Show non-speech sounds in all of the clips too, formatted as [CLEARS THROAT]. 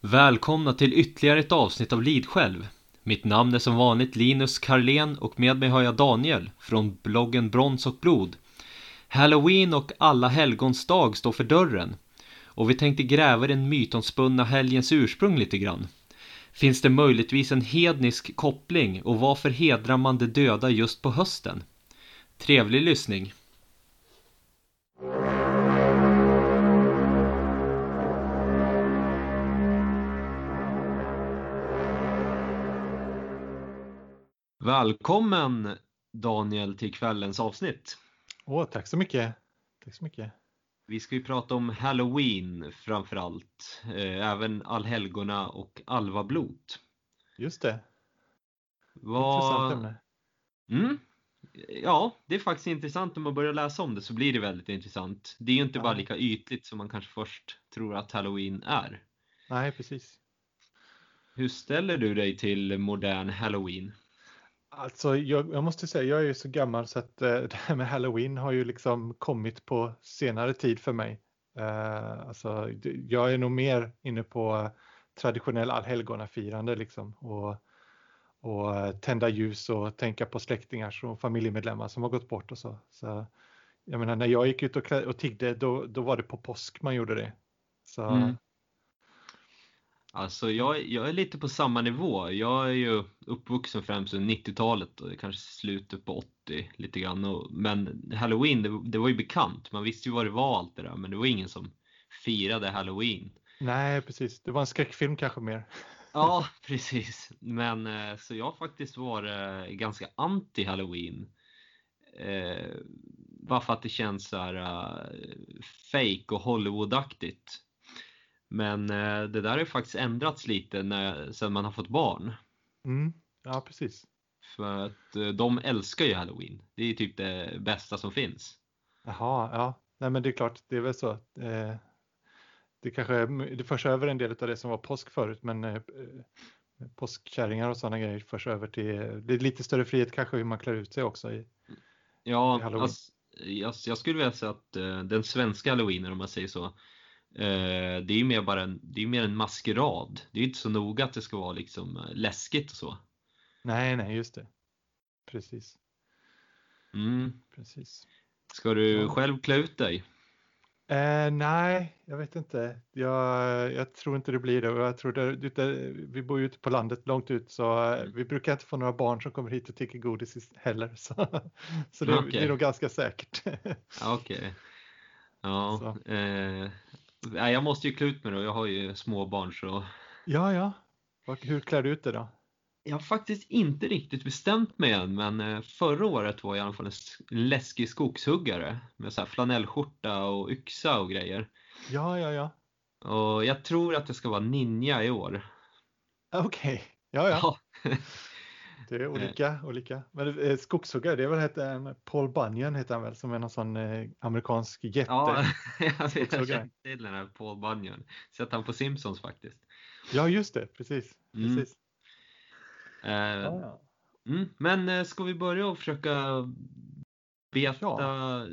Välkomna till ytterligare ett avsnitt av Lidsjälv. Mitt namn är som vanligt Linus Karlén och med mig har jag Daniel från bloggen Brons och blod. Halloween och alla helgons dag står för dörren och vi tänkte gräva i den mytomspunna helgens ursprung lite grann. Finns det möjligtvis en hednisk koppling och varför hedrar man de döda just på hösten? Trevlig lyssning! Välkommen Daniel till kvällens avsnitt. Åh, tack så mycket. Tack så mycket. Vi ska ju prata om Halloween framförallt, eh, även allhelgona och alvablot. Just det. Vad... Intressant ämne. Mm. Ja, det är faktiskt intressant om man börjar läsa om det så blir det väldigt intressant. Det är ju inte Ja. bara lika ytligt som man kanske först tror att Halloween är. Nej, precis. Hur ställer du dig till modern Halloween? Alltså, jag, jag måste säga, jag är ju så gammal så att eh, [LAUGHS] det här med Halloween har ju liksom kommit på senare tid för mig. Eh, alltså, jag är nog mer inne på eh, traditionell allhelgonafirande liksom och, och eh, tända ljus och tänka på släktingar och familjemedlemmar som har gått bort och så. så jag menar, när jag gick ut och, och tiggde, då, då var det på påsk man gjorde det. Så, Mm. Alltså jag, jag är lite på samma nivå. Jag är ju uppvuxen främst under 90-talet och kanske slutet på 80 lite grann. Och, men Halloween, det, det var ju bekant. Man visste ju vad det var allt det där, men det var ingen som firade Halloween. Nej, precis. Det var en skräckfilm kanske mer. Ja, precis. Men eh, så jag har faktiskt varit eh, ganska anti Halloween. Eh, bara för att det känns så här uh, fake och Hollywoodaktigt. Men eh, det där har ju faktiskt ändrats lite när, sen man har fått barn. Mm. Ja, precis. För att eh, de älskar ju Halloween. Det är typ det bästa som finns. Jaha, ja. Nej, men det är klart, det är väl så. Eh, det kanske det förs över en del av det som var påsk förut, men eh, eh, påskkärringar och sådana grejer förs över till, det är lite större frihet kanske hur man klär ut sig också. I, Ja, I Halloween. alltså, jag, jag skulle vilja säga att eh, den svenska Halloweenen om man säger så. Eh, det är ju mer bara en, det är mer en maskerad. Det är ju inte så noga att det ska vara liksom eh, läskigt och så. nej, nej, just det. Precis, Mm. precis. Ska du Ja. själv klä ut dig? Eh, nej, jag vet inte. Jag, jag tror inte det blir det. Jag tror det, det, vi bor ju ute på landet långt ut så eh, vi brukar inte få några barn som kommer hit och tigger godis is- heller. [LAUGHS] Så, så det, det Okej. är nog ganska säkert. Ja, Okej. Ja, [LAUGHS] Så. eh, nej, jag måste ju klä ut mig då. Jag har ju små barn så. Ja, ja. Hur klär du ut det då? Jag har faktiskt inte riktigt bestämt mig än, men eh, förra året var jag i alla fall en läskig skogshuggare med så här flanellskjorta och yxa och grejer. Ja, ja, ja. Och jag tror att det ska vara ninja i år. Okej. Ja, ja. Ja. [LAUGHS] Det är olika, olika. Men eh, skogshuggare, det är väl heter, en- Paul Bunyan heter han väl, som är någon sån eh, amerikansk jätte. Ja, [LAUGHS] jag känner till den här Paul Bunyan. Sett han på Simpsons faktiskt. Ja, just det, precis. Mm. precis. Eh, Ja, ja. mm, men eh, ska vi börja och försöka beta,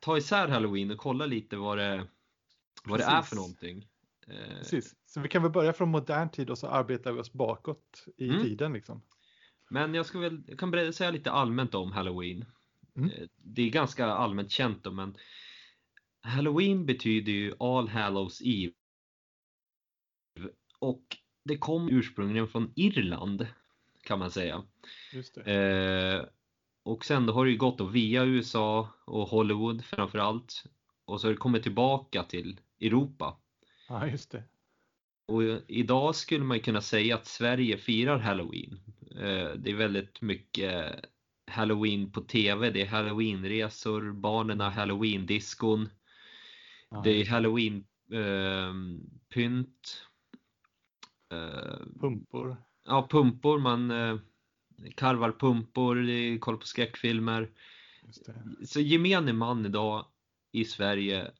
ta isär Halloween och kolla lite vad det, vad det är för någonting? Eh, Precis. Så vi kan väl börja från modern tid och så arbetar vi oss bakåt i Mm. tiden liksom. Men jag, ska väl, jag kan säga lite allmänt om Halloween. Mm. Eh, Det är ganska allmänt känt då, men Halloween betyder ju All Hallows Eve. Och det kom ursprungligen från Irland, kan man säga. Eh, och sen då har det ju gått då via USA och Hollywood framförallt. Och så har det kommit tillbaka till Europa. Ja, just det. Och idag skulle man kunna säga att Sverige firar Halloween. Eh, Det är väldigt mycket Halloween på TV, det är Halloweenresor, barnen har Halloween-diskon, Ja, det är Halloween-pynt. Pumpor. Ja, pumpor, man eh, karvar pumpor, det är koll på skräckfilmer. Så gemene man idag i Sverige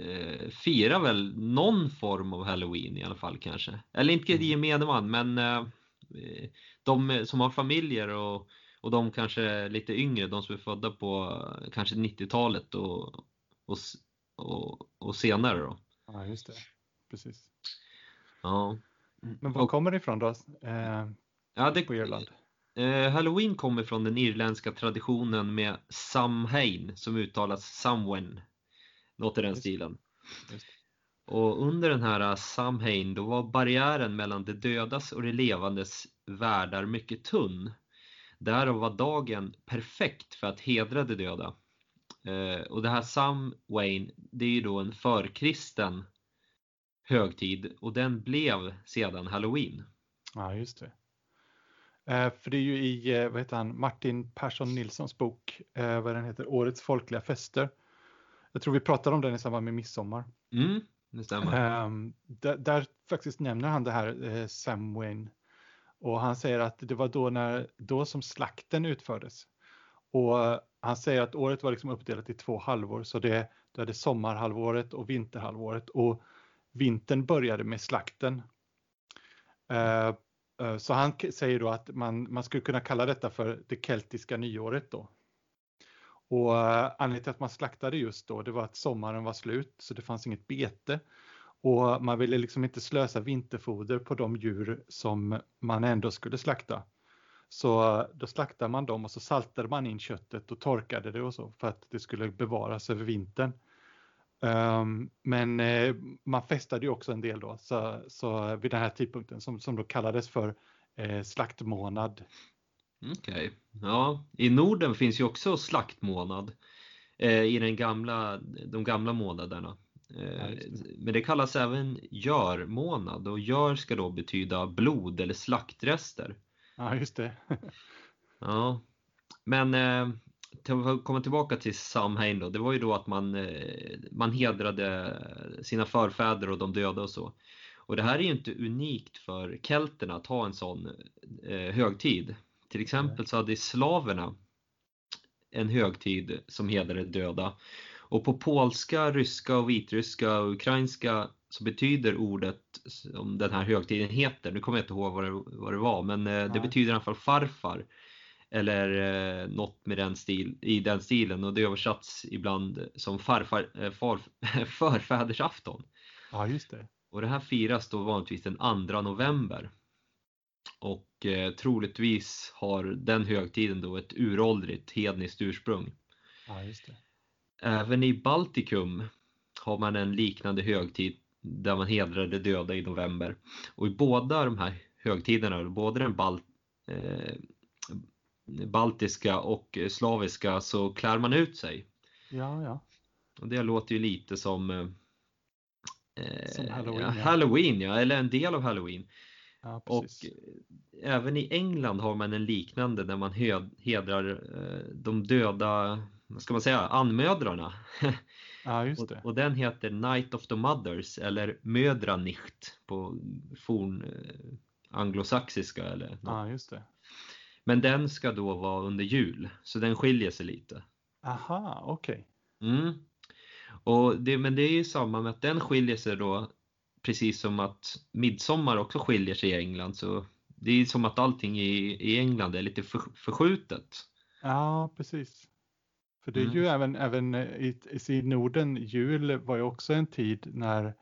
eh, firar väl någon form av halloween i alla fall kanske. Eller inte Mm. gemene man men eh, de som har familjer och, och de kanske lite yngre, de som är födda på eh, kanske 90-talet och, och, och, och senare då. Ja, just det. Precis. Ja. Men var Och- kommer det ifrån då? Eh, Ja, det, på Irland? Eh, Halloween kommer från den irländska traditionen med Samhain som uttalas Samhain. Något i den stilen. just. Och under den här eh, Samhain då var barriären mellan de dödas och de levandes världar mycket tunn. Därav var dagen perfekt för att hedra de döda. Eh, och det här Samhain, det är ju då en förkristen högtid och den blev sedan Halloween. Ja, just det. Eh, för det är ju i, vad heter han, Martin Persson Nilssons bok, vad den heter, Årets folkliga fester. Jag tror vi pratade om den i samband med midsommar. Mm, det stämmer. Ehm, där, där faktiskt nämner han det här eh, Samhain. Och han säger att det var då, när, då som slakten utfördes. Och han säger att året var liksom uppdelat i två halvor. Så det, du hade sommarhalvåret och vinterhalvåret. Och vintern började med slakten. Eh, eh, så han säger då att man, man skulle kunna kalla detta för det keltiska nyåret då. Och eh, anledningen till att man slaktade just då, det var att sommaren var slut så det fanns inget bete. Och man ville liksom inte slösa vinterfoder på de djur som man ändå skulle slakta. Så eh, då slaktade man dem och så saltade man in köttet och torkade det och så för att det skulle bevaras över vintern. Um, men eh, man festade ju också en del då, så, så vid den här tidpunkten som, som då kallades för eh, slaktmånad. Okej. Ja, i Norden finns ju också slaktmånad eh, i den gamla, de gamla månaderna. Eh, men det kallas även görmånad och gör ska då betyda blod eller slaktrester. Ja, just det. [LAUGHS] Ja, men eh, till att komma tillbaka till Samhain då, det var ju då att man, eh, man hedrade sina förfäder och de döda och så. Och det här är ju inte unikt för kelterna att ha en sån eh, högtid. Till exempel så hade slaverna en högtid som hedrade döda. Och på polska, ryska, och vitryska och ukrainska så betyder ordet som den här högtiden heter, nu kommer jag inte ihåg vad det, vad det var, men eh, det Nej. betyder i alla fall farfar. Eller eh, något med den stil, i den stilen och det översatts ibland som farfar, eh, far, [LAUGHS] förfädersafton. Ja, just det. Och det här firas då vanligtvis den 2 november. Och eh, troligtvis har den högtiden då ett uråldrigt hedniskt ursprung. Ja, just det. Även i Baltikum har man en liknande högtid där man hedrar de döda i november. Och i båda de här högtiderna, både den bal eh, baltiska och slaviska, så klär man ut sig. Ja, ja. Och det låter ju lite som eh, Som Halloween, ja, ja. Halloween, ja, eller en del av Halloween. Ja, Och eh, även i England har man en liknande när man hedrar eh, de döda, vad ska man säga, anmödrarna. [LAUGHS] Ja, just Och, det. och den heter Night of the Mothers eller Mödranicht på forn eh, anglosaxiska eller något. Ja, just det. Men den ska då vara under jul, så den skiljer sig lite. Aha, okej. Mm. Och det, men det är ju samma med att den skiljer sig då precis som att midsommar också skiljer sig i England. Så det är som att allting i, i England är lite för, förskjutet. Ja, precis. För det är Mm. ju även, även i, i Norden, jul var ju också en tid när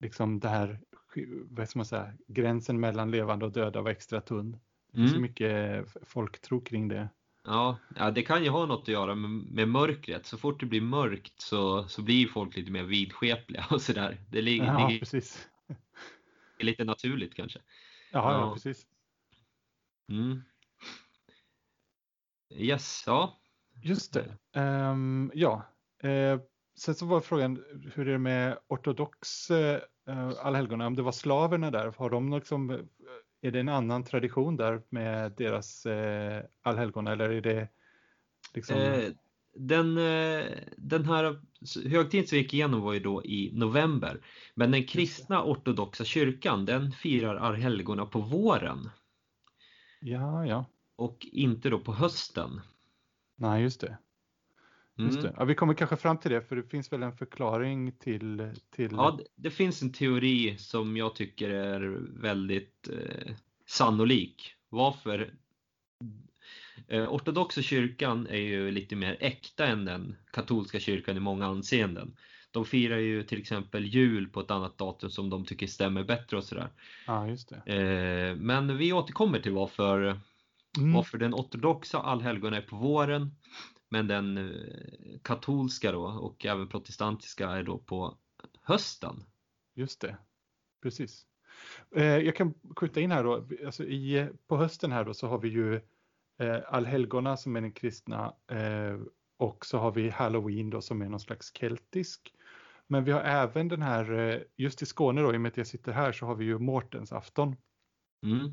liksom det här, vad ska man säga, gränsen mellan levande och döda var extra tunn. Det finns så Mm. mycket folktro kring det. Ja, ja, det kan ju ha något att göra med, med mörkret. Så fort det blir mörkt så, så blir folk lite mer vidskepliga och sådär. Det ligger, Ja, ligger precis. Lite naturligt kanske. Ja, ja, precis. Mm. Yes, ja. Just det. Ehm, ja, eh, sen så var frågan hur är det med ortodox eh, allhelgona? Om det var slaverna där, har de liksom, eh, är det en annan tradition där med deras eh, allhelgona eller är det liksom? Eh, den, eh, den här högtiden som vi gick igenom var ju då i november. Men den kristna ortodoxa kyrkan den firar allhelgona på våren Ja, ja, och inte då på hösten. nej just det. Just Mm. det. Ja, vi kommer kanske fram till det för det finns väl en förklaring till, till Ja, det- det finns en teori som jag tycker är väldigt eh, sannolik. Varför? Eh, ortodoxa kyrkan är ju lite mer äkta än den katolska kyrkan i många anseenden. de firar ju till exempel jul på ett annat datum som de tycker stämmer bättre och sådär. Ja, just det. Eh, men vi återkommer till varför, Mm. varför den ortodoxa allhelgona är på våren men den eh, katolska då och även protestantiska är då på hösten. Just det, precis. Jag kan skjuta in här då, alltså i, på hösten här då så har vi ju eh, allhelgona som är den kristna eh, och så har vi halloween då som är någon slags keltisk. Men vi har även den här, eh, just i Skåne då, i och med att jag sitter här så har vi ju Mårtensafton Mm.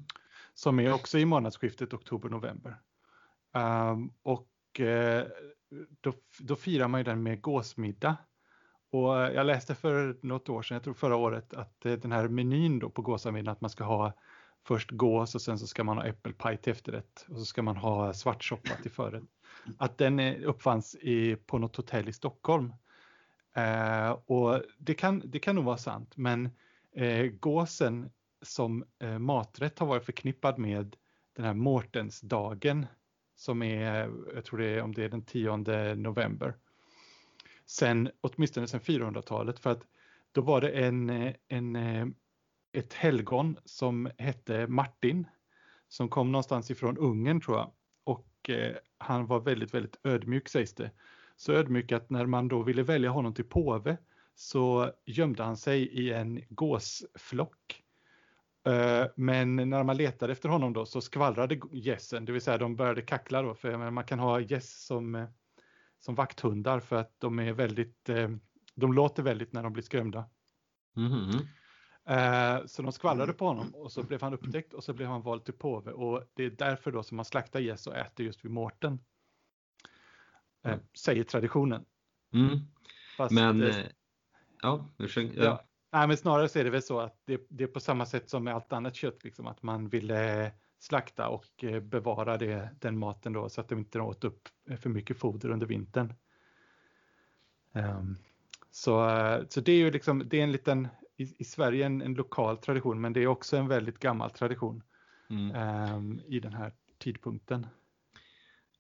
som är också i månadsskiftet oktober-november. Um, och eh, då, då firar man ju den med gåsmiddag. Och eh, jag läste för något år sedan, jag tror förra året, att den här menyn då på gåsamiddagen, att man ska ha först gås och sen så ska man ha äppelpaj till efterrätt och så ska man ha svartsoppa till förrätt. Att den uppfanns i, på något hotell i Stockholm. Eh, och det kan, det kan nog vara sant, men eh, gåsen som eh, maträtt har varit förknippad med den här Mårtensdagen som är, jag tror det är om det är den 10 november. Sen, åtminstone sen 400-talet för att då var det en, en, eh, ett helgon som hette Martin som kom någonstans ifrån Ungern tror jag och eh, han var väldigt, väldigt ödmjuk sägs det. Så ödmjuk att när man då ville välja honom till påve så gömde han sig i en gåsflock Eh, Men när man letade efter honom då så skvallrade gässen, det vill säga de började kackla då, för man kan ha gäss som, eh, som vakthundar för att de är väldigt, eh, de låter väldigt när de blir skrämda. Mhm. Eh, Så de skvallrade på honom och så blev han upptäckt och så blev han vald till påve och det är därför då som man slaktar gäss och äter just vid Mårten. Eh, Mm. Säger traditionen. Mm. Fast, Men, eh, eh, ja, ursäkta. Ja. Nej, men snarare så är det väl så att det, det är på samma sätt som med allt annat kött, liksom, att man ville slakta och eh, bevara det, den maten då så att de inte åt upp eh, för mycket foder under vintern. Ehm, så, så det är ju liksom, det är en liten, i, i Sverige en, en lokal tradition, men det är också en väldigt gammal tradition Mm. ehm, i den här tidpunkten.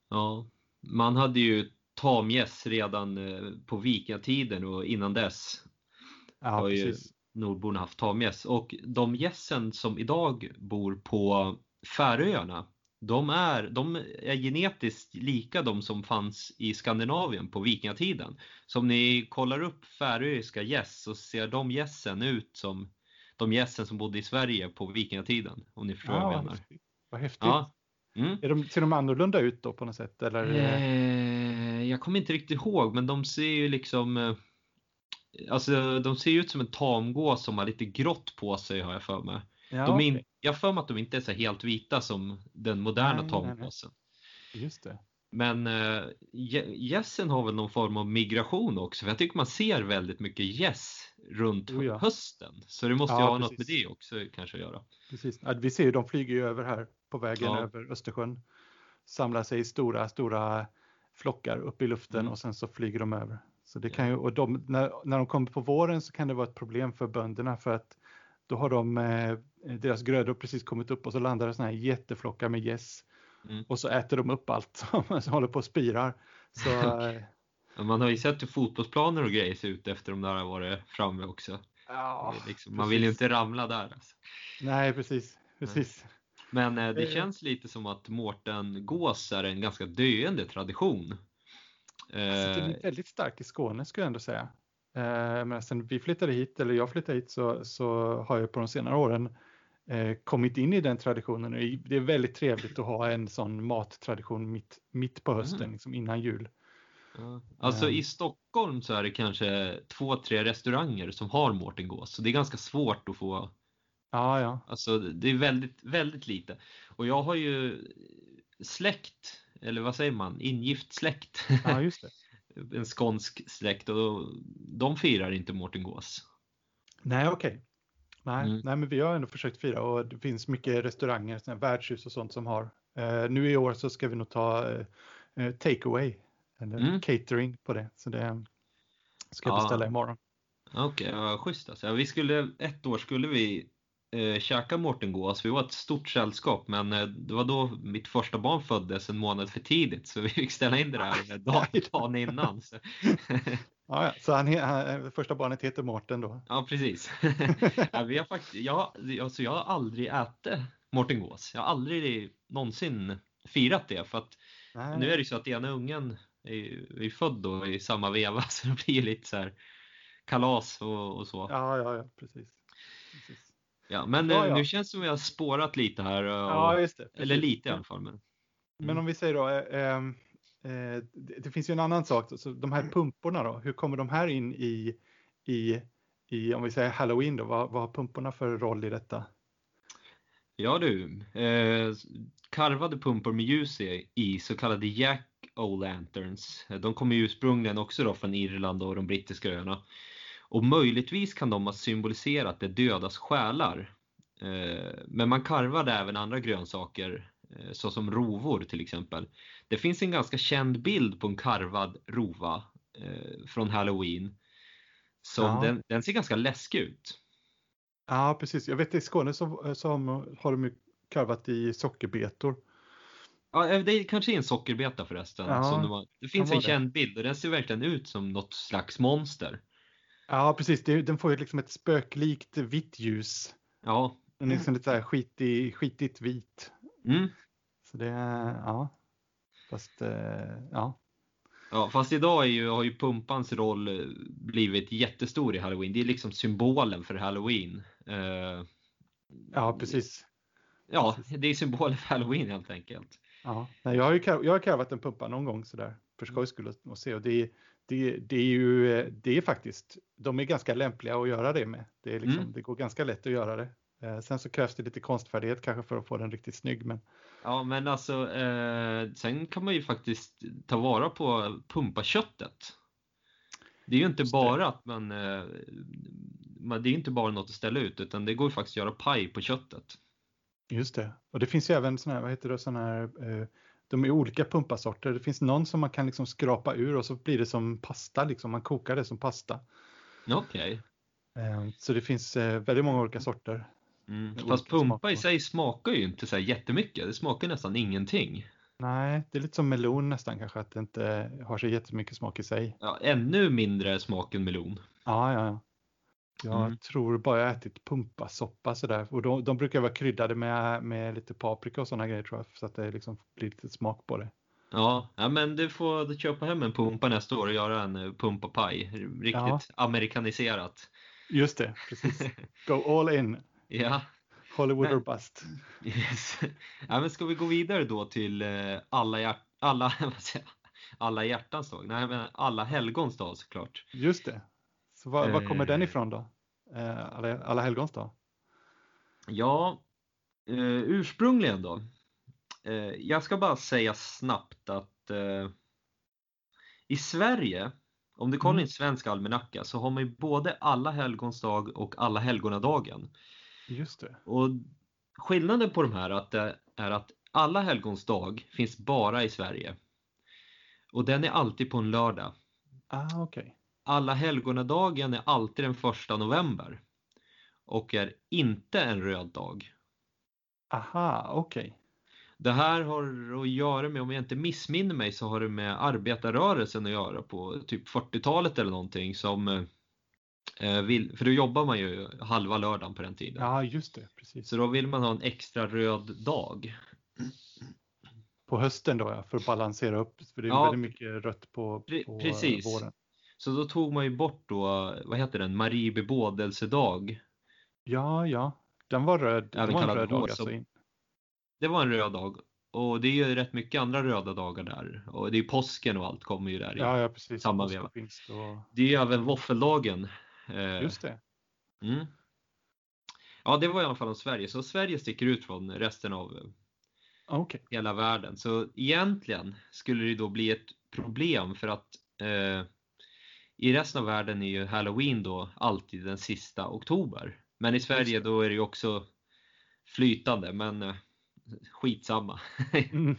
Ja, man hade ju tamgäss redan eh, på vikingatiden och innan dess Ja, har ju precis. nordborna haft tamgäss. Och de gässen som idag bor på Färöarna, de är, de är genetiskt lika de som fanns i Skandinavien på vikingatiden. Så om ni kollar upp färöiska gäss så ser de gässen ut som de gässen som bodde i Sverige på vikingatiden. Om ni förstår vad jag Ja, menar. vad häftigt. Ja. Mm. Är de, ser de annorlunda ut då på något sätt? Eller? Eh, jag kommer inte riktigt ihåg, men de ser ju liksom eh, Alltså de ser ut som en tamgås som har lite grått på sig har jag för mig. Ja, de in, okej. Jag har för mig att de inte är så helt vita som den moderna tamgåsen. Just det. Men eh, gä- gässen har väl någon form av migration också, för jag tycker man ser väldigt mycket gäss runt Oh ja. hösten. Så det måste ju Ja, ha något med precis. det också kanske att göra. Precis. Vi ser ju, de flyger ju över här på vägen Ja. över Östersjön. Samlar sig i stora, stora flockar upp i luften Mm. och sen så flyger de över. Så det kan ju, och de, när, när de kommer på våren så kan det vara ett problem för bönderna för att då har de, eh, deras grödor precis kommit upp och så landar det sådana här jätteflockar med gäss. Mm. Och så äter de upp allt som, [LAUGHS] som håller på och spirar. Så, [LAUGHS] eh, Men Man har ju sett hur fotbollsplaner och grejer ser ut efter de där har varit framme också. ja, liksom, man vill ju inte ramla där. Alltså. Nej, precis. precis. Men eh, det Eh. känns lite som att Mårten gås är en ganska döende tradition. Alltså, den Eh, är väldigt stark i Skåne skulle jag ändå säga. Eh, men sen vi flyttade hit, eller jag flyttade hit, så, så har jag på de senare åren eh, kommit in i den traditionen. Det är väldigt trevligt att ha en sån mattradition mitt, mitt på hösten, Mm. liksom innan jul. ja. Alltså Ehm. i Stockholm så är det kanske två, tre restauranger som har Mårtengås. Så det är ganska svårt att få, Ja, ja. alltså det är väldigt, väldigt lite. Och jag har ju släkt, eller vad säger man, ingift släkt. ja just det. [LAUGHS] en skånsk släkt och de firar inte Mårtengås. Nej, okej. Nej, Mm. nej, men vi har ändå försökt fira och det finns mycket restauranger, värdshus och sånt som har. Eh, nu i år så ska vi nog ta eh, eh, takeaway, eller Mm. catering på det. Så det ska jag Ja. beställa imorgon. Okej, ja, schysst alltså. Vi skulle, ett år skulle vi eh, käka Mårtengås. Vi var ett stort sällskap men eh, det var då mitt första barn föddes en månad för tidigt så vi fick ställa in det där [LAUGHS] dagen, dagen innan. [LAUGHS] Ja, ja. Så han, han, första barnet heter Mårten då? Ja, precis. [LAUGHS] ja, vi har faktiskt, jag, alltså jag har aldrig ätit Mårtengås. Jag har aldrig någonsin firat det för att Nej. nu är det så att ena ungen är, är född då i samma veva [LAUGHS] så det blir lite så här kalas och, och så. Ja, ja, ja, precis. precis. Ja, men ja, ja. nu känns det som att vi har spårat lite här. Och, ja, just det. Eller lite i alla fall. Men, mm. men om vi säger då, eh, eh, det finns ju en annan sak, så de här pumporna då, hur kommer de här in i, i, i om vi säger halloween då, vad, vad har pumporna för roll i detta? Ja du, eh, karvade pumpor med ljus i så kallade Jack O-lanterns. De kommer ju ursprungligen också då från Irland och de brittiska öarna. Och möjligtvis kan de ha symboliserat det dödas själar. Eh, men man karvade även andra grönsaker eh, såsom rovor till exempel. Det finns en ganska känd bild på en karvad rova eh, från Halloween. Så ja. den, den, ser ganska läskig ut. Ja precis, jag vet i Skåne så, så har de karvat i sockerbetor. Ja, det kanske är en sockerbeta förresten. Ja, som de har, det finns en känd bild och den ser verkligen ut som något slags monster. Ja, precis. den får ju liksom ett spöklikt vitt ljus. Ja. Den är liksom lite så här skitig, skitigt vit. Mm. Så det ja. Fast, eh, ja. Ja, fast idag är ju, har ju pumpans roll eh, blivit jättestor i Halloween. Det är liksom symbolen för Halloween. Uh, ja, precis. Ja, det är symbolen för Halloween helt enkelt. Ja, jag har ju jag har karvat en pumpa någon gång sådär för skojs skull och se och det, det, det är ju det är faktiskt de är ganska lämpliga att göra det med. Det, är liksom, mm. det går ganska lätt att göra det. Eh, sen så krävs det lite konstfärdighet kanske för att få den riktigt snygg. Men... Ja, men alltså eh, sen kan man ju faktiskt ta vara på pumpaköttet. Det är ju inte bara att man, eh, man, det är inte bara något att ställa ut utan det går ju faktiskt att göra paj på köttet. Just det. Och det finns ju även sådana här, vad heter det, sådana här, eh, de är olika pumpasorter. Det finns någon som man kan liksom skrapa ur och så blir det som pasta, liksom. man kokar det som pasta. Okej. Okay. Eh, så det finns eh, väldigt många olika sorter. Mm. Fast pumpa i sig smakar ju inte så här jättemycket. Det smakar nästan ingenting. Nej, det är lite som melon nästan kanske, att det inte har så jättemycket smak i sig. Ja, ännu mindre smak än melon. Ja, ja, ja. Jag mm. tror bara jag ätit pumpasoppa sådär. Och de, de brukar vara kryddade med, med lite paprika och sådana grejer tror jag. Så att det liksom blir lite smak på det. Ja, ja men du får köpa hem en pumpa nästa år och göra en eh, pumpapaj. Riktigt ja. amerikaniserat. Just det, precis. [LAUGHS] Go all in. Ja. Hollywood men, or bust. Yes. Ja, men ska vi gå vidare då till eh, alla, hjärt alla, [LAUGHS] alla hjärtans dag? Nej, men alla helgons dag såklart. Just det. Så var, var kommer den eh. ifrån då? Eh, alla, alla helgons dag? Ja, eh, ursprungligen då. Eh, jag ska bara säga snabbt att eh, i Sverige, om du kollar mm. i en svensk almanacka så har man ju både alla helgons dag och alla helgonadagen. Just det. Och skillnaden på de här att är att alla helgons dag finns bara i Sverige. Och den är alltid på en lördag. Ah, okay. Alla helgonadagen är alltid den första november och är inte en röd dag. Aha, okej. Okay. Det här har att göra med, om jag inte missminner mig, så har det med arbetarrörelsen att göra på typ 40-talet eller någonting som eh, vill, för då jobbar man ju halva lördagen på den tiden. Ja, just det. Precis. Så då vill man ha en extra röd dag. På hösten då ja, för att balansera upp, för det är ja, väldigt mycket rött på, på precis. våren. Så då tog man ju bort då, vad heter den, Marie bebådelsedag. Ja, ja, den var röd. Den var en röd dag alltså. Det var en röd dag. Och det är ju rätt mycket andra röda dagar där. Och det är påsken och allt kommer ju där i ja, ja, precis. samma veva. Och... Det är ju även våffeldagen. Eh, Just det. Mm. Ja, det var i alla fall om Sverige. Så Sverige sticker ut från resten av okay. hela världen. Så egentligen skulle det då bli ett problem för att eh, i resten av världen är ju Halloween då alltid den sista oktober. Men i Sverige då är det ju också flytande, men eh, skitsamma. [LAUGHS] Mm.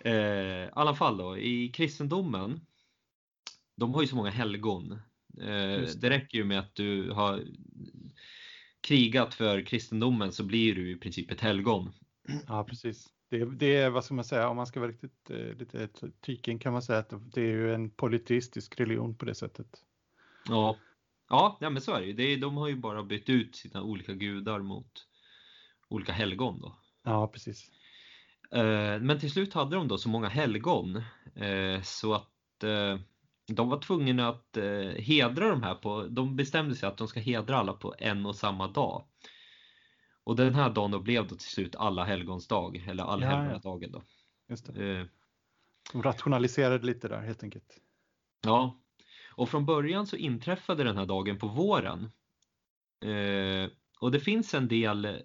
eh, I alla fall då, i kristendomen, de har ju så många helgon. Eh, det räcker ju med att du har krigat för kristendomen så blir du i princip ett helgon. Ja, precis. Det, det är, vad ska man säga, om man ska vara riktigt eh, lite tyken kan man säga att det är ju en politistisk religion på det sättet. Ja, ja, ja men så är det ju. Det är, de har ju bara bytt ut sina olika gudar mot olika helgon då. Ja, precis. Eh, men till slut hade de då så många helgon så att de var tvungna att hedra de här på, de bestämde sig att de ska hedra alla på en och samma dag. Och den här dagen då blev då till slut alla helgons dag, eller allhelgonadagen då. Just det. De rationaliserade lite där helt enkelt. Ja, och från början så inträffade den här dagen på våren. och det finns en del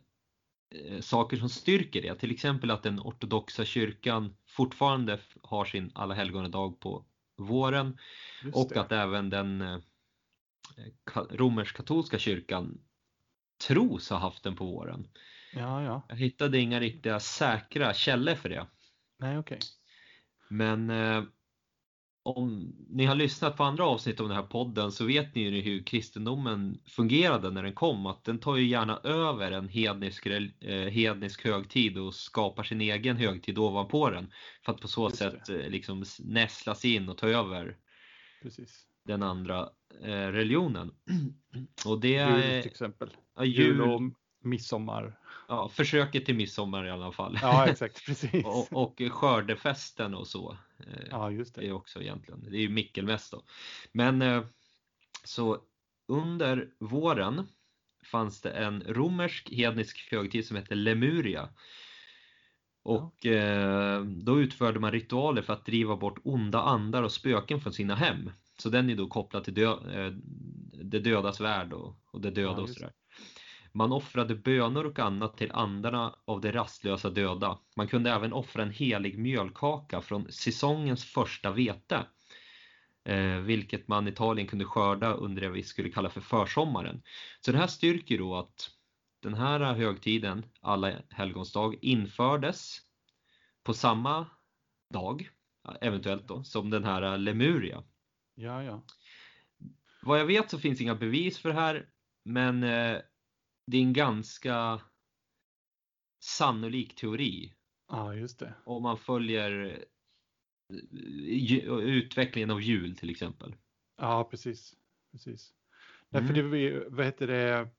Eh, saker som styrker det. Till exempel att den ortodoxa kyrkan fortfarande har sin alla helgonadag på våren och att även den eh, romersk-katolska kyrkan tros ha haft den på våren. Ja, ja. Jag hittade inga riktiga säkra källor för det. Nej, okej. Okay. Men eh, om ni har lyssnat på andra avsnitt av den här podden så vet ni ju hur kristendomen fungerade när den kom. Att den tar ju gärna över en hednisk, eh, hednisk högtid och skapar sin egen högtid ovanpå den. För att på så Just sätt eh, liksom nästlas in och ta över Precis. den andra eh, religionen. [CLEARS THROAT] Och det är, jul till exempel. Ja, jul, och midsommar. Ja, försöket till midsommar i alla fall. Ja, exakt, [LAUGHS] precis. och, och skördefesten och så. Eh, ja, just det. Är också egentligen, det är ju Mickelmäss då. Men eh, så under våren fanns det en romersk hednisk högtid som hette Lemuria. Och ja. Eh, då utförde man ritualer för att driva bort onda andar och spöken från sina hem. Så den är då kopplad till dö, det dödas värld och, och det döda ja, och sådär. Man offrade bönor och annat till andarna av de rastlösa döda. Man kunde även offra en helig mjölkaka från säsongens första vete. Eh, vilket man i Italien kunde skörda under det vi skulle kalla för försommaren. Så det här styrker då att den här högtiden, alla helgons dag, infördes på samma dag, eventuellt då, som den här Lemuria. Ja, ja. Vad jag vet så finns inga bevis för det här, men eh, det är en ganska sannolik teori. Ja, just det. Om man följer eh, utvecklingen av hjul till exempel. Ja, precis. precis. Mm. Nej, för det, vad heter det,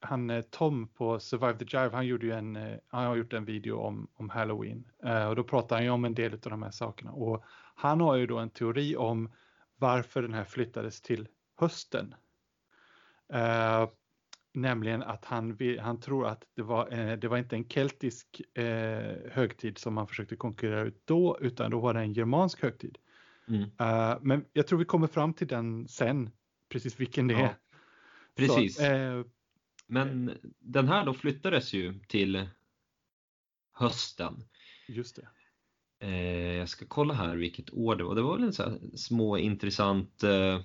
han eh, Tom på Survive the Jive, han, gjorde ju en, eh, han har gjort en video om, om Halloween. och då pratar han ju om en del av de här sakerna. Och han har ju då en teori om varför den här flyttades till hösten. Nämligen att han, han tror att det var, eh, det var inte en keltisk eh, högtid som man försökte konkurrera ut då, utan då var det en germansk högtid. Mm. Uh, men jag tror vi kommer fram till den sen, precis vilken det ja, är. Precis. Så, eh, men den här då flyttades ju till hösten. Just det. Eh, jag ska kolla här vilket år det var. Det var väl en så här små intressant eh,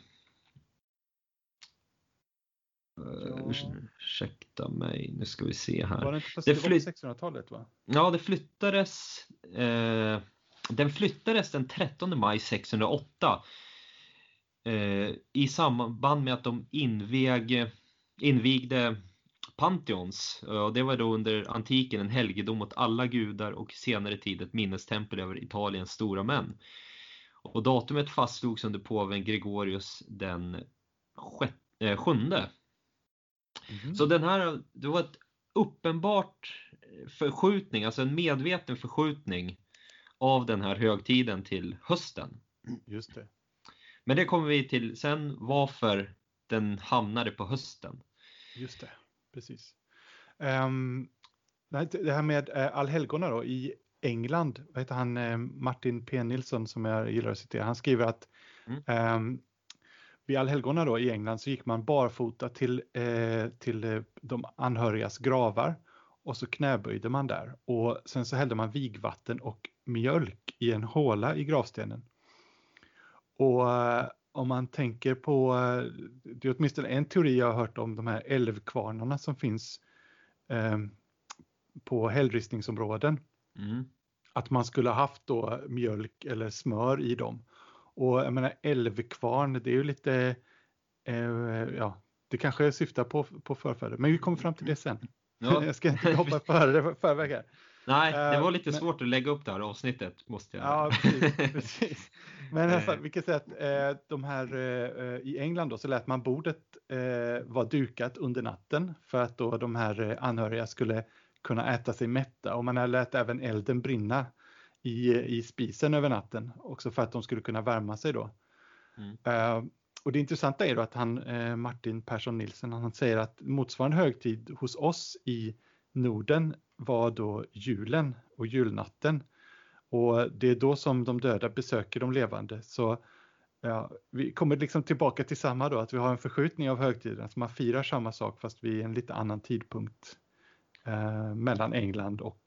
Ja. Ursäkta mig, nu ska vi se här. Var det inte på det flytt... 1600-talet? va? Ja, det flyttades. Eh, den flyttades den 13 maj 608 eh, i samband med att de invig, invigde Pantheons. Och det var då under antiken en helgedom åt alla gudar och senare tid ett minnestempel över Italiens stora män. Och datumet fastslogs under påven Gregorius den eh, sjunde Mm. Så den här, det var ett uppenbart förskjutning, alltså en medveten förskjutning av den här högtiden till hösten. Just det. Men det kommer vi till sen varför den hamnade på hösten. Just det, precis. Um, det här med uh, allhelgona då i England, vad heter han, uh, Martin P Nilsson som jag gillar att citera, han skriver att mm. um, vid allhelgona då i England så gick man barfota till, eh, till eh, de anhörigas gravar och så knäböjde man där och sen så hällde man vigvatten och mjölk i en håla i gravstenen. Och eh, om man tänker på, eh, det är åtminstone en teori jag har hört om de här älvkvarnarna som finns eh, på hällristningsområden. Mm. Att man skulle haft då mjölk eller smör i dem och jag menar älvkvarn, det är ju lite, eh, ja, det kanske syftar på, på förfäder, men vi kommer fram till det sen. Ja. [LAUGHS] jag ska inte hoppa [LAUGHS] före förväg här. Nej, det var lite men- svårt att lägga upp det här avsnittet måste jag Ja, precis. [LAUGHS] precis. Men Eh. alltså, vi kan säga att eh, de här eh, i England då så lät man bordet eh, vara dukat under natten för att då de här eh, anhöriga skulle kunna äta sig mätta och man lät även elden brinna i, i spisen över natten också för att de skulle kunna värma sig då. Mm. Eh, och det intressanta är då att han, eh, Martin Persson Nilsson, han säger att motsvarande högtid hos oss i Norden var då julen och julnatten. Och det är då som de döda besöker de levande. Så ja, vi kommer liksom tillbaka till samma då, att vi har en förskjutning av högtiden. Så man firar samma sak fast vid en lite annan tidpunkt eh, mellan England och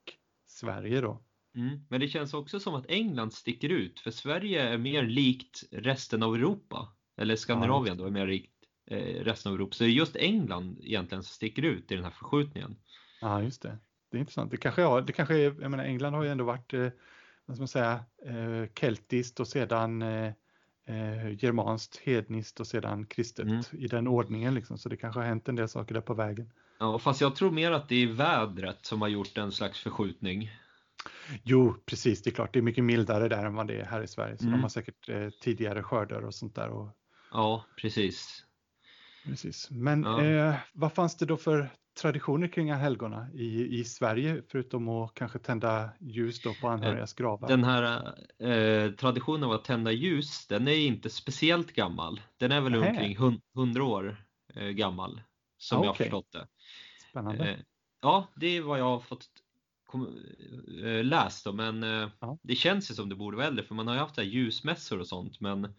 Sverige då. Mm. Men det känns också som att England sticker ut för Sverige är mer likt resten av Europa. Eller Skandinavien då är mer likt eh, resten av Europa. Så det är just England egentligen som sticker ut i den här förskjutningen. Ja, just det. Det är intressant. Det kanske, ja, det kanske är, jag menar England har ju ändå varit, eh, vad ska man säga, eh, keltiskt och sedan eh, eh, germanskt, hedniskt och sedan kristet Mm. i den ordningen liksom. Så det kanske har hänt en del saker där på vägen. Ja, fast jag tror mer att det är vädret som har gjort en slags förskjutning. Jo, precis, det är klart, det är mycket mildare där än vad det är här i Sverige. Så Mm. de har säkert eh, tidigare skördar och sånt där. Och, Ja, precis. precis. Men Ja. eh, vad fanns det då för traditioner kring helgona i, i Sverige, förutom att kanske tända ljus då på anhörigas gravar? Den här eh, traditionen av att tända ljus, den är inte speciellt gammal. Den är väl Nähä. omkring hun- 100 år eh, gammal, som Ah, jag har förstått det. Spännande. Eh, ja, det är vad jag har fått eh, läst då, men eh, Ja. det känns ju som det borde vara äldre för man har ju haft så här ljusmässor och sånt men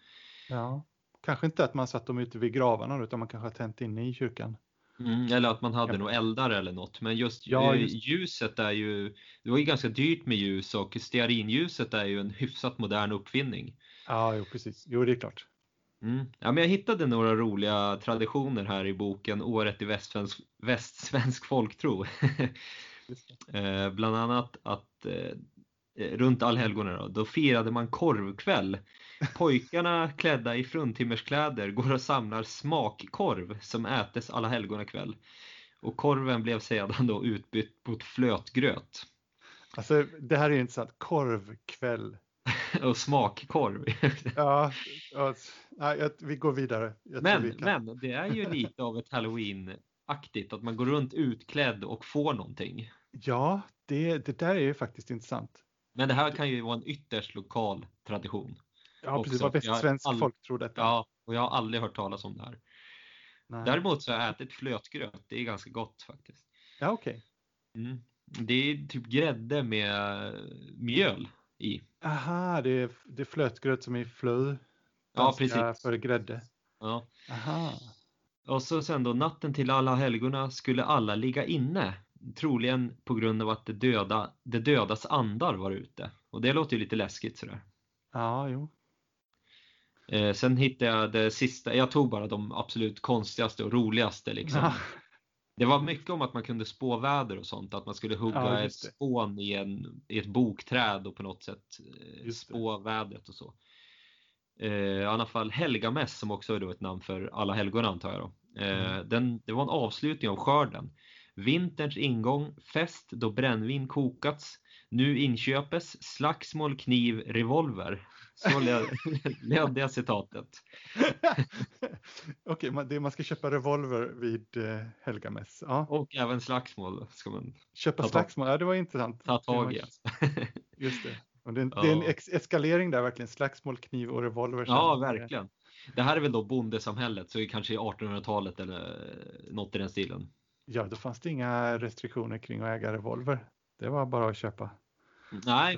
Ja, kanske inte att man satt dem ute vid gravarna utan man kanske har tänt inne i kyrkan. mm, eller att man hade Ja. nog eldar eller något. Men just, Ja, eh, just- ljuset är ju, det var ju ganska dyrt med ljus och stearinljuset är ju en hyfsat modern uppfinning. Ja, jo, precis. Jo, det är klart. Mm. Ja, men jag hittade några roliga traditioner här i boken Året i västsvensk, västsvensk folktro. [LAUGHS] Eh, bland annat att eh, eh, runt allhelgona då, då firade man korvkväll. Pojkarna [LAUGHS] klädda i fruntimmerskläder går och samlar smakkorv som ätes alla helgona kväll. Och korven blev sedan då utbytt mot flötgröt. Alltså, det här är intressant. Korvkväll. [LAUGHS] och smakkorv. [LAUGHS] Ja, ja nej, vi går vidare. Jag men, vi men det är ju lite av ett halloween-aktigt att man går runt utklädd och får någonting. Ja, det, det där är ju faktiskt intressant. Men det här kan ju vara en ytterst lokal tradition. Ja, precis. Vad västsvensk all- folk tror detta. Ja, och jag har aldrig hört talas om det här. Nej. Däremot så har jag ätit flötgröt. Det är ganska gott faktiskt. Ja, okej. Mm. Det är typ grädde med mjöl i. Aha, det är, det är flötgröt som är flö. Ja, precis. För grädde. Ja. Aha. Och så sen då natten till alla helgona skulle alla ligga inne. Troligen på grund av att det, döda, det dödas andar var ute. Och det låter ju lite läskigt sådär. Ja, jo. Eh, sen hittade jag det sista, jag tog bara de absolut konstigaste och roligaste liksom. Ja, Det var mycket om att man kunde spå väder och sånt, att man skulle hugga Ja, ett det. spån i, en, i ett bokträd och på något sätt eh, Just det. spå vädret och så. Eh, I alla fall Helgamäss som också är då ett namn för alla helgona antar jag då. Eh, Mm. den, det var en avslutning av skörden. Vinterns ingång, fest då brännvin kokats. Nu inköpes slagsmål, kniv, revolver. Så löd, [LAUGHS] det citatet. [LAUGHS] Okej, man, det- man ska köpa revolver vid eh, Helgamäss. Ja, Och även slagsmål ska man köpa slagsmål. Ja, det var intressant. ta tag i. [LAUGHS] Just det. Och det, är en- Ja. det är en ex eskalering där verkligen. Slagsmål, kniv och revolver. Ja, verkligen. Det här är väl då bondesamhället, så kanske är 1800-talet eller något i den stilen. Ja, då fanns det inga restriktioner kring att äga revolver. Det var bara att köpa. Nej,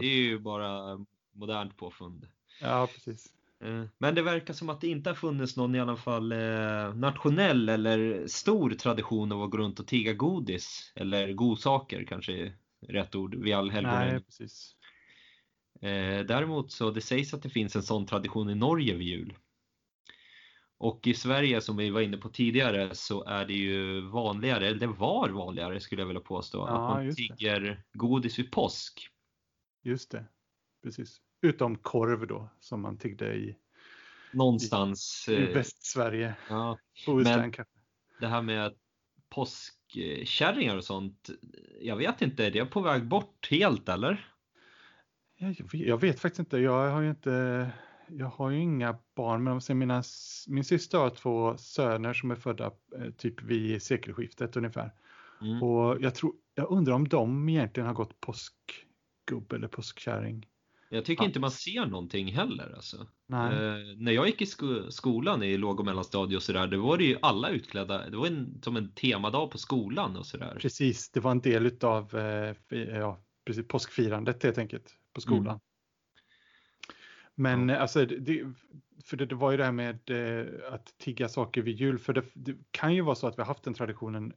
det är ju bara modernt påfund. Ja, precis. Eh, Men det verkar som att det inte har funnits någon i alla fall eh, nationell eller stor tradition av att gå runt och tigga godis eller godsaker kanske är rätt ord vid Nej, allhelgona. precis. Eh, Däremot så det sägs att det finns en sån tradition i Norge vid jul. Och i Sverige som vi var inne på tidigare så är det ju vanligare, eller det var vanligare skulle jag vilja påstå, Ja, att man just det. tigger godis vid påsk. Just det. Precis. Utom korv då, som man tiggde i, Någonstans. i eh, Västsverige. Ja, men- det här med påsk, påskkärringar och sånt. Jag vet inte, är det på väg bort helt eller? Jag, jag vet faktiskt inte. Jag har ju inte jag har ju inga barn, men mina, min syster har två söner som är födda eh, typ vid sekelskiftet ungefär. Mm. Och jag, tror, jag undrar om de egentligen har gått påskgubb eller påskkärring. Jag tycker inte man ser någonting heller. Alltså. Eh, när jag gick i sko skolan i låg och mellanstadiet och sådär, då var det ju alla utklädda. Det var en, som en temadag på skolan och sådär. Precis, det var en del utav eh, ja, precis, påskfirandet helt enkelt på skolan. Mm. Men ja. alltså, det, för det, det, var ju det här med eh, att tigga saker vid jul. För det, det, kan ju vara så att vi har haft den traditionen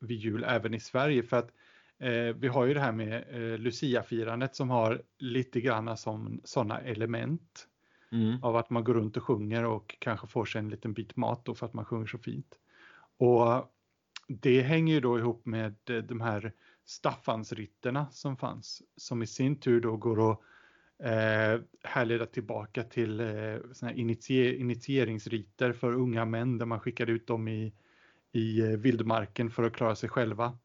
vid jul även i Sverige. För att eh, vi har ju det här med eh, Lucia-firandet som har lite grann som sådana element. Mm. Av att man går runt och sjunger och kanske får sig en liten bit mat då för att man sjunger så fint. Och det hänger ju då ihop med eh, de här Staffansritterna som fanns. Som i sin tur då går att eh, härleda tillbaka till eh, såna initier initieringsriter för unga män där man skickade ut dem i, i eh, vildmarken för att klara sig själva.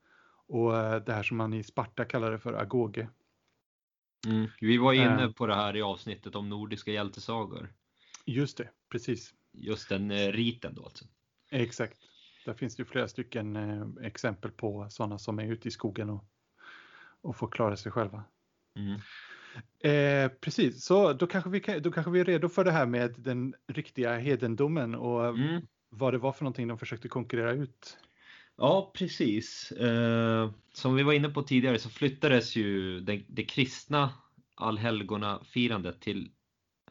Och eh, det här som man i Sparta kallade för agoge. Mm. Vi var inne eh. på det här i avsnittet om nordiska hjältesagor. Just det, precis. Just den eh, riten då alltså. Exakt. Där finns det flera stycken exempel på sådana som är ute i skogen och, och får klara sig själva. Mm. Eh, precis, så då kanske, vi kan, då kanske vi är redo för det här med den riktiga hedendomen och mm. vad det var för någonting de försökte konkurrera ut. Ja, precis. Eh, som vi var inne på tidigare så flyttades ju det, det kristna allhelgona-firandet till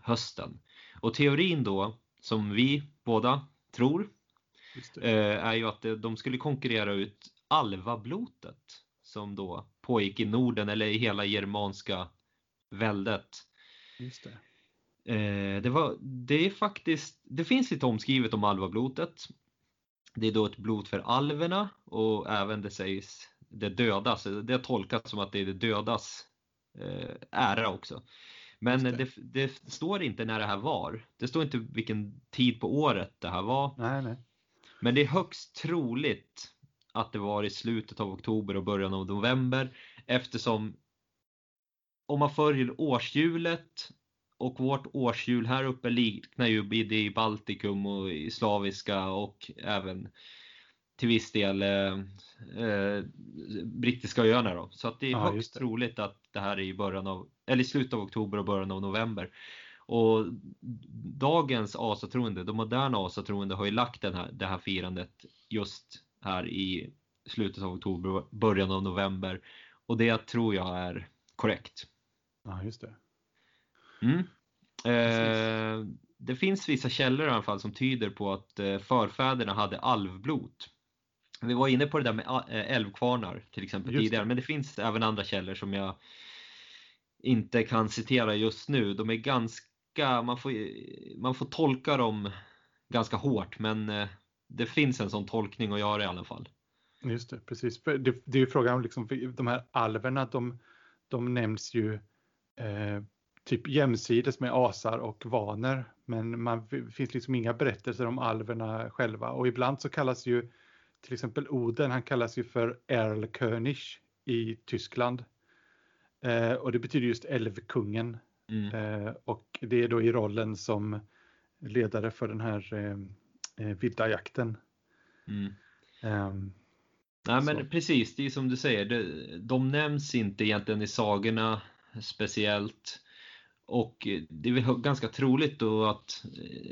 hösten. Och teorin då, som vi båda tror, eh, är ju att de skulle konkurrera ut alvablotet som då pågick i Norden eller i hela germanska väldet. Just det. Eh, det, var, det är faktiskt, det finns lite omskrivet om alvablotet. Det är då ett blot för alverna och även det sägs det dödas. Det har tolkats som att det är det dödas eh, ära också. Men det. Det, det. står inte när det här var. Det står inte vilken tid på året det här var. Nej, nej. Men det är högst troligt att det var i slutet av oktober och början av november eftersom om man följer årshjulet och vårt årshjul här uppe liknar ju det i Baltikum och i slaviska och även till viss del eh, eh, brittiska öarna då. Så att det är ja, högst det. troligt att det här är i början av, eller slutet av oktober och början av november. Och dagens asatroende, de moderna asatroende har ju lagt den här, det här firandet just här i slutet av oktober, början av november. Och det tror jag är korrekt. Ja, just det. Mm. Eh, det finns vissa källor i alla fall som tyder på att eh, förfäderna hade alvblot. Vi var inne på det där med eh, älvkvarnar till exempel just tidigare, det. men det finns även andra källor som jag inte kan citera just nu. De är ganska, man får, man får tolka dem ganska hårt, men eh, det finns en sån tolkning att göra i alla fall. Just det, precis. Det, det är ju frågan om liksom, de här alverna, de, de nämns ju eh, typ jämsides med asar och vaner. Men man det finns liksom inga berättelser om alverna själva. Och ibland så kallas ju till exempel Oden, han kallas ju för Erlkönig i Tyskland. Eh, och det betyder just älvkungen. Mm. Eh, och det är då i rollen som ledare för den här eh, eh vilda jakten. Mm. Um, Nej men så. precis, det är som du säger, de, de nämns inte egentligen i sagorna speciellt. Och det är väl ganska troligt då att,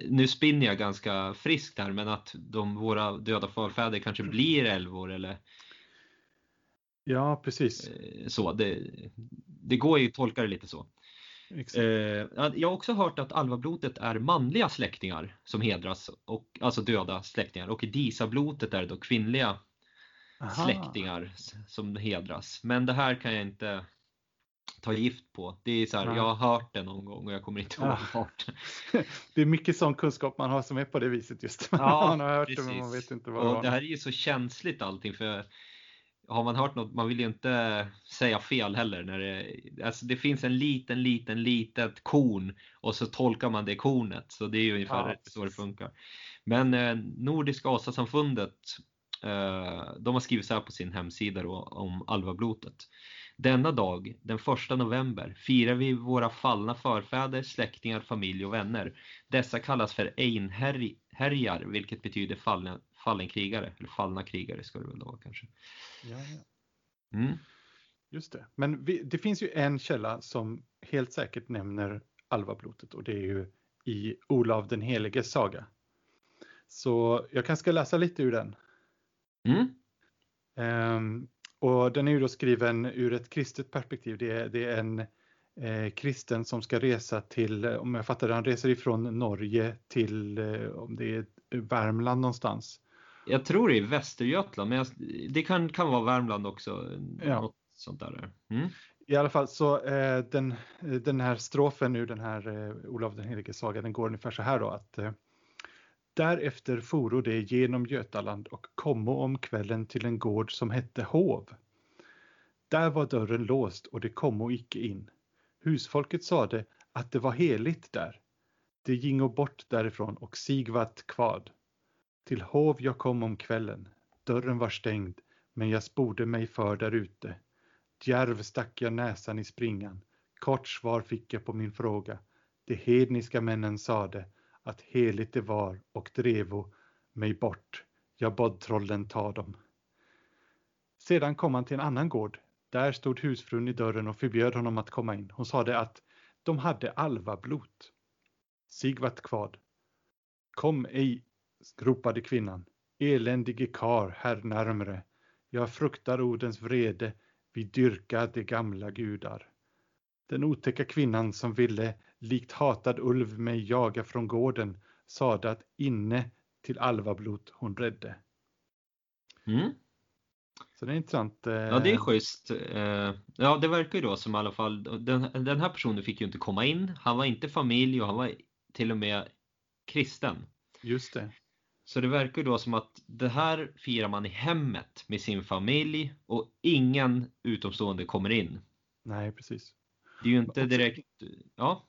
nu spinner jag ganska friskt här, men att de, våra döda förfäder kanske blir älvor eller Ja, precis. Eh, så, det, det går ju att tolka det lite så. Exakt. Eh, jag har också hört att alvablotet är manliga släktingar som hedras, och, alltså döda släktingar. Och disablotet är då kvinnliga Aha. släktingar som hedras. Men det här kan jag inte ta gift på. Det är så här, ja. jag har hört det någon gång och jag kommer inte ihåg ja. [LAUGHS] Det är mycket sån kunskap man har som är på det viset just. [LAUGHS] Ja, man har hört precis. det men man vet inte vad och det var. Det här är ju så känsligt allting för har man hört något, man vill ju inte säga fel heller. När det, alltså det finns en liten, liten, litet korn och så tolkar man det kornet. Så det är ju ungefär ja, så det funkar. Men eh, Nordiska asasamfundet Eh, de har skrivit så här på sin hemsida då, om alvablotet. Denna dag, den 1 november, firar vi våra fallna förfäder, släktingar, familj och vänner. Dessa kallas för einherjar, vilket betyder fallna, fallen krigare, eller fallna krigare ska det väl vara kanske. Ja, ja. Mm. Just det, men vi, det finns ju en källa som helt säkert nämner alvablotet och det är ju i Olav den heliges saga. Så jag kanske ska läsa lite ur den. Mm. Um, och den är ju då skriven ur ett kristet perspektiv. Det är, det är en eh, kristen som ska resa till, om jag fattar det, han reser ifrån Norge till, eh, om det är Värmland någonstans. Jag tror det är Västergötland, men jag, det kan, kan vara Värmland också. Ja. Något sånt där. Mm. I alla fall så eh, den, den här strofen ur den här eh, Olof den helige saga, den går ungefär så här då att eh, Därefter foro de genom Götaland och kommo om kvällen till en gård som hette Hov. Där var dörren låst och de kommo icke in. Husfolket sade att det var heligt där. De gingo bort därifrån och Sigvat kvad. Till Hov jag kom om kvällen. Dörren var stängd, men jag sporde mig för därute. Djärv stack jag näsan i springan. Kort svar fick jag på min fråga. De hedniska männen sade att heligt det var och drevo mig bort. Jag bad trollen ta dem. Sedan kom han till en annan gård. Där stod husfrun i dörren och förbjöd honom att komma in. Hon sade att de hade alvablot. Sigvart kvad. Kom ej, ropade kvinnan. Eländige kar, här närmre. Jag fruktar Odens vrede. Vi dyrkar de gamla gudar. Den otäcka kvinnan som ville likt hatad ulv mig jaga från gården sade att inne till alvablot hon rädde. Mm. Så det är intressant. Eh... Ja, det är schysst. Eh, ja, det verkar ju då som i alla fall, den, den här personen fick ju inte komma in. Han var inte familj och han var till och med kristen. Just det. Så det verkar ju då som att det här firar man i hemmet med sin familj och ingen utomstående kommer in. Nej, precis. Det är ju inte direkt, ja.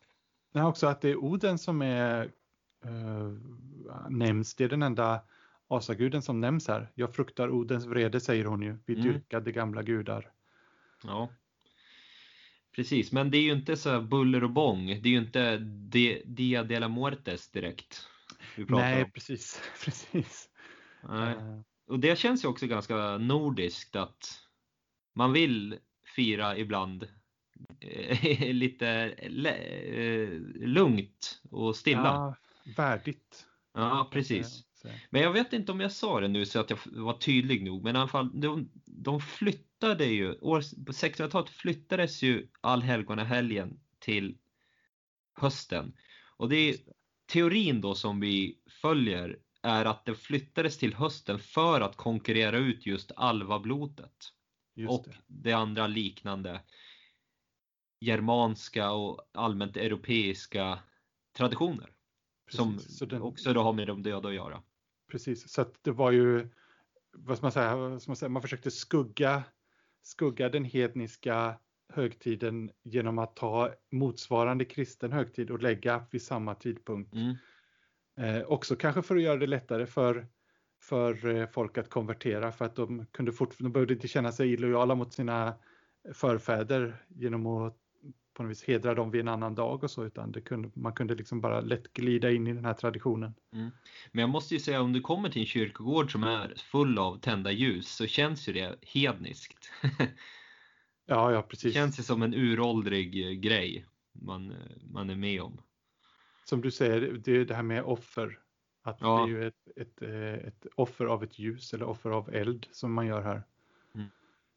Nej, också att det är Oden som är uh, nämns. Det är den enda asaguden som nämns här. Jag fruktar Odens vrede säger hon ju. Vi mm. dyrkade gamla gudar. Ja. Precis, men det är ju inte så buller och bång. Det är ju inte Dia de la Muertes direkt. Nej, om. precis. [LAUGHS] precis. Nej. Uh. Och det känns ju också ganska nordiskt att man vill fira ibland Eh, [LAUGHS] lite eh, lugnt och stilla. Ja, värdigt. Ja, precis. Men jag vet inte om jag sa det nu så att jag var tydlig nog, men i alla fall de, de flyttade ju, år, på 1600-talet flyttades ju allhelgonahelgen till hösten. Och det är teorin då som vi följer är att det flyttades till hösten för att konkurrera ut just alvablotet. Just och det. det andra liknande germanska och allmänt europeiska traditioner. Precis, som den, också då har med de döda att göra. Precis, så att det var ju, vad ska man säga, vad man, säga man försökte skugga, skugga den hedniska högtiden genom att ta motsvarande kristen högtid och lägga vid samma tidpunkt. Mm. Eh, också kanske för att göra det lättare för, för eh, folk att konvertera för att de kunde fortfarande, de behövde inte känna sig illojala mot sina förfäder genom att på något vis hedra dem vid en annan dag och så, utan det kunde, man kunde liksom bara lätt glida in i den här traditionen. Mm. Men jag måste ju säga, om du kommer till en kyrkogård som är full av tända ljus så känns ju det hedniskt. [LAUGHS] ja, ja, precis. Det känns ju som en uråldrig eh, grej man, eh, man är med om. Som du säger, det är det här med offer. Att ja. det är ju ett, ett, eh, ett offer av ett ljus eller offer av eld som man gör här. Mm.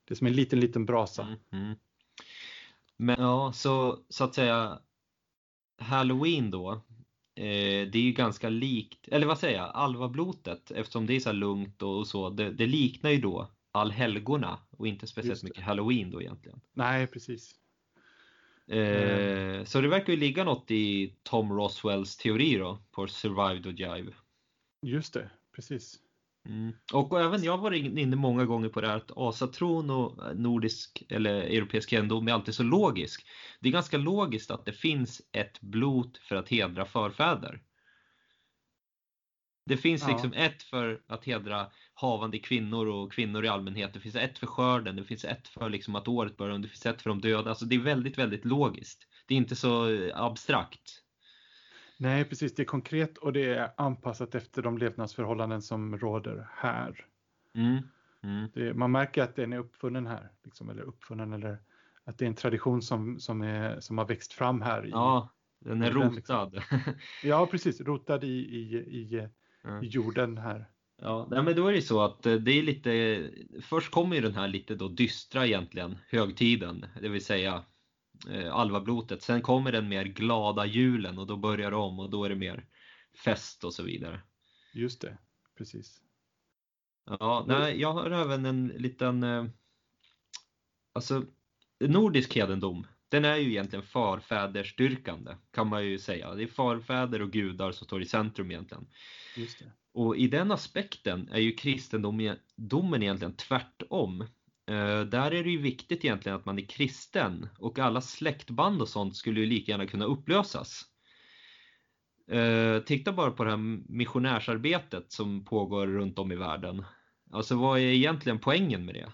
Det är som en liten, liten brasa. Mm, mm. Men ja, så, så att säga Halloween då. Eh, det är ju ganska likt, eller vad säger jag, alvablotet eftersom det är så lugnt och, och så. Det, det, liknar ju då allhelgona och inte speciellt mycket halloween då egentligen. Nej, precis. Eh, Så det verkar ju ligga något i Tom Roswells teori då på Survived och Jive. Just det, precis. Mm. Och även jag har varit inne många gånger på det här att asatron och nordisk eller europeisk kännedom är alltid så logisk. Det är ganska logiskt att det finns ett blot för att hedra förfäder. Det finns Ja. liksom ett för att hedra havande kvinnor och kvinnor i allmänhet. Det finns ett för skörden, det finns ett för liksom att året börjar, det finns ett för de döda. Alltså det är väldigt, väldigt logiskt. Det är inte så eh, abstrakt. Nej, precis. Det är konkret och det är anpassat efter de levnadsförhållanden som råder här. Mm. Mm. Det, man märker att den är uppfunnen här, liksom, eller uppfunnen, eller att det är en tradition som, som, är, som har växt fram här. I, Ja, den är liksom- rotad. [LAUGHS] ja, precis. Rotad i, i, i, Ja. i jorden här. Ja, men då är det så att eh, det är lite, först kommer ju den här lite då dystra egentligen, högtiden, det vill säga alvablotet. Sen kommer den mer glada julen och då börjar det om och då är det mer fest och så vidare. Just det, precis. Ja, nej, jag har även en liten, eh, alltså nordisk hedendom, den är ju egentligen farfädersdyrkande kan man ju säga. Det är farfäder och gudar som står i centrum egentligen. Just det. Och i den aspekten är ju kristendomen egentligen tvärtom. Eh, där är det ju viktigt egentligen att man är kristen och alla släktband och sånt skulle ju lika gärna kunna upplösas. Eh, titta bara på det här missionärsarbetet som pågår runt om i världen. Alltså vad är egentligen poängen med det?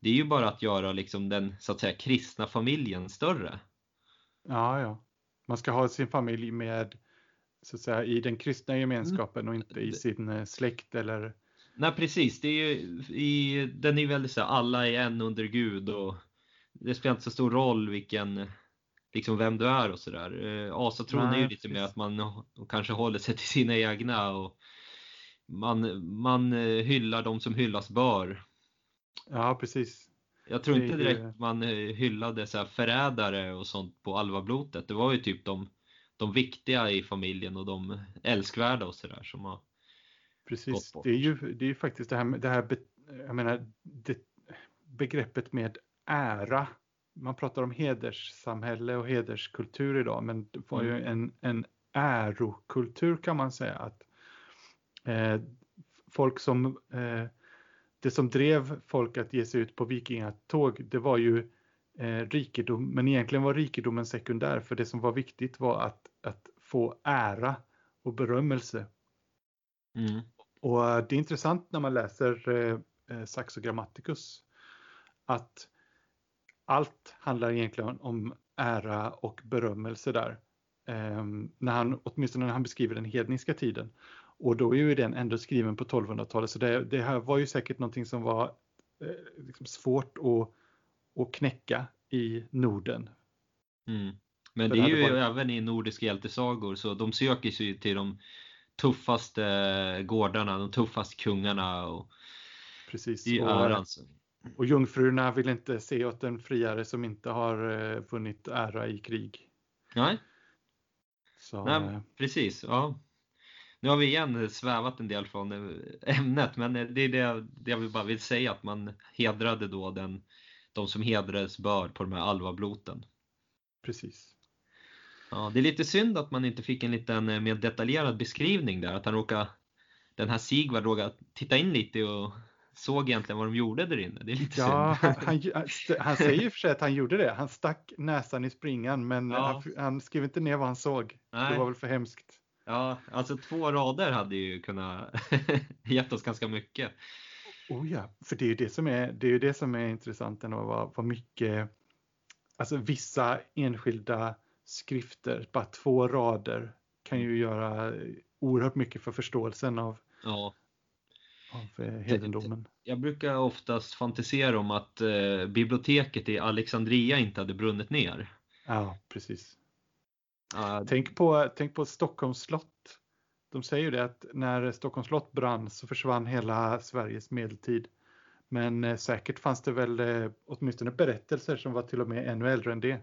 Det är ju bara att göra liksom den så att säga kristna familjen större. Ja, ja. Man ska ha sin familj med, så att säga, i den kristna gemenskapen och inte i sin eh, släkt eller... Nej precis, det är ju, i, den är väldigt så här, alla är en under Gud och det spelar inte så stor roll vilken, liksom vem du är och sådär. Eh, Asatron är ju Nej, lite mer precis. att man kanske håller sig till sina egna och man, man eh, hyllar de som hyllas bör. Ja, precis. Jag tror inte direkt man eh, hyllade så förrädare och sånt på alvablotet. Det var ju typ de, de viktiga i familjen och de älskvärda och sådär som har Precis. Det är ju det är faktiskt det här, med- det här be, jag menar, det, begreppet med ära. Man pratar om hederssamhälle och hederskultur idag, men det var ju en, en ärokultur kan man säga. att eh, Folk som, eh, det som drev folk att ge sig ut på vikingatåg, det var ju eh, rikedom, men egentligen var rikedomen sekundär, för det som var viktigt var att, att få ära och berömmelse Mm. och eh, det är intressant när man läser eh, eh, Saxo Grammaticus att allt handlar egentligen om ära och berömmelse där. Ehm, när han, åtminstone när han beskriver den hedniska tiden. Och då är ju den ändå skriven på 1200-talet så det, det här var ju säkert någonting som var eh, liksom svårt att, att knäcka i Norden. Mm. Men det det är ju varit- även i nordiska hjältesagor så de söker sig till de tuffaste gårdarna, de tuffaste kungarna och Precis. är ju och, jungfrurna vill inte se åt en friare som inte har eh, vunnit ära i krig. Nej, Så, nej, eh, precis. Ja. Nu har vi igen svävat en del från eh, ämnet men det är det, det jag bara vill säga att man hedrade då den, de som hedrades bör på de här alvabloten. precis. Ja, det är lite synd att man inte fick en liten eh, mer detaljerad beskrivning där. Att han råkade, den här Sigvard råkade titta in lite och såg egentligen vad de gjorde där inne. Det är lite Ja, synd. han, han, han säger och för sig att han gjorde det. Han stack näsan i springan, men Ja. han, han skrev inte ner vad han såg. Nej. Det var väl för hemskt. Ja, alltså två rader hade ju kunnat [LAUGHS] gett oss ganska mycket. Oh ja, för det är ju det som är, det är, ju det som är intressant ändå, vad, vad mycket, alltså vissa enskilda skrifter, bara två rader, kan ju göra oerhört mycket för förståelsen av, Ja, av eh, hedendomen. jag brukar oftast fantisera om att eh, biblioteket i Alexandria inte hade brunnit ner. Ja, precis. Ja, Tänk på, tänk på Stockholms slott. De säger ju det att när Stockholms slott brann så försvann hela Sveriges medeltid. Men eh, säkert fanns det väl eh, åtminstone berättelser som var till och med ännu äldre än det.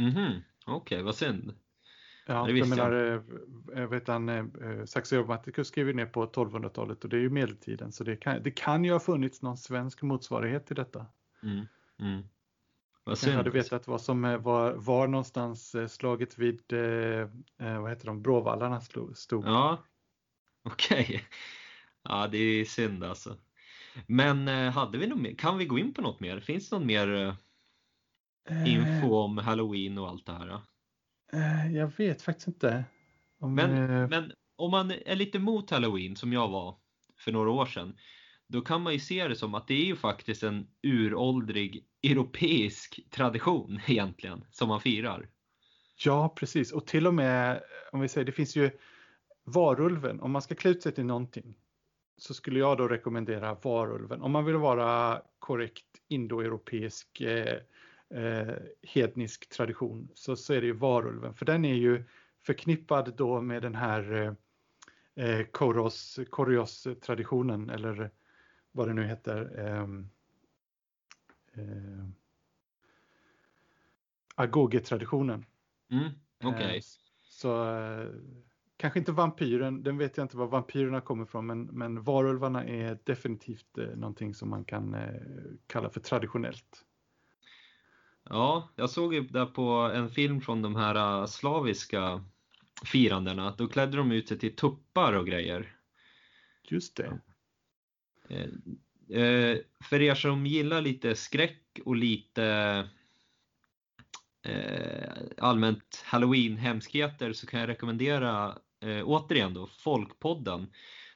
Mhm, Okej, vad synd. Ja, det jag menar, eh, vet han, eh, Saxo Grammaticus skrev ju ner på 1200-talet och det är ju medeltiden så det kan, det kan ju ha funnits någon svensk motsvarighet till detta. Mm, mm. Vad Jag hade vetat vad som eh, var, var någonstans eh, slaget vid, eh, eh, vad heter de, Bråvallarna stod. Ja, okej. Ja, det är synd alltså. Men eh, hade vi något mer? Kan vi gå in på något mer? Finns det någon mer eh, Eh, info om Halloween och allt det här? Eh, jag vet faktiskt inte. Om, Men, eh, men om man är lite mot halloween som jag var för några år sedan. Då kan man ju se det som att det är ju faktiskt en uråldrig europeisk tradition [LAUGHS] egentligen som man firar. Ja, precis. Och till och med, om vi säger, det finns ju varulven. Om man ska klä ut sig till någonting så skulle jag då rekommendera varulven. Om man vill vara korrekt indoeuropeisk eh, eh, hednisk tradition så, så är det ju varulven. För den är ju förknippad då med den här eh, eh koros, Korios-traditionen eller vad det nu heter. Eh, eh, Agoge-traditionen. Mm, okay. Eh, så eh, kanske inte vampyren, den vet jag inte var vampyrerna kommer ifrån, men, men varulvarna är definitivt eh, någonting som man kan eh, kalla för traditionellt. Ja, jag såg ju där på en film från de här slaviska firandena. Då klädde de ut sig till tuppar och grejer. Just det. Eh, för er som gillar lite skräck och lite eh, allmänt halloween-hemskheter så kan jag rekommendera eh, återigen då Folkpodden.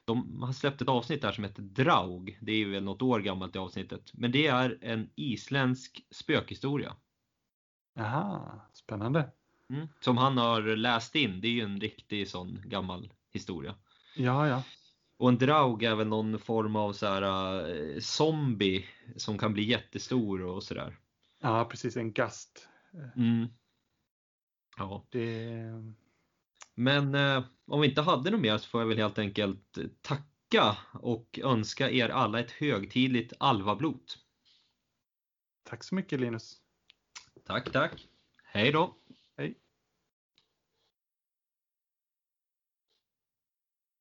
De har släppt ett avsnitt där som heter Draug. Det är väl något år gammalt i avsnittet. Men det är en isländsk spökhistoria. Aha, spännande. Mm, som han har läst in. Det är ju en riktig sån gammal historia. Ja, ja. Och en draug är väl någon form av så här, uh, zombie som kan bli jättestor och sådär. Ja, precis. En gast. Mm. Ja. Det... Men uh, om vi inte hade något mer så får jag väl helt enkelt tacka och önska er alla ett högtidligt alvablot. Tack så mycket Linus. Tack, tack. Hej då.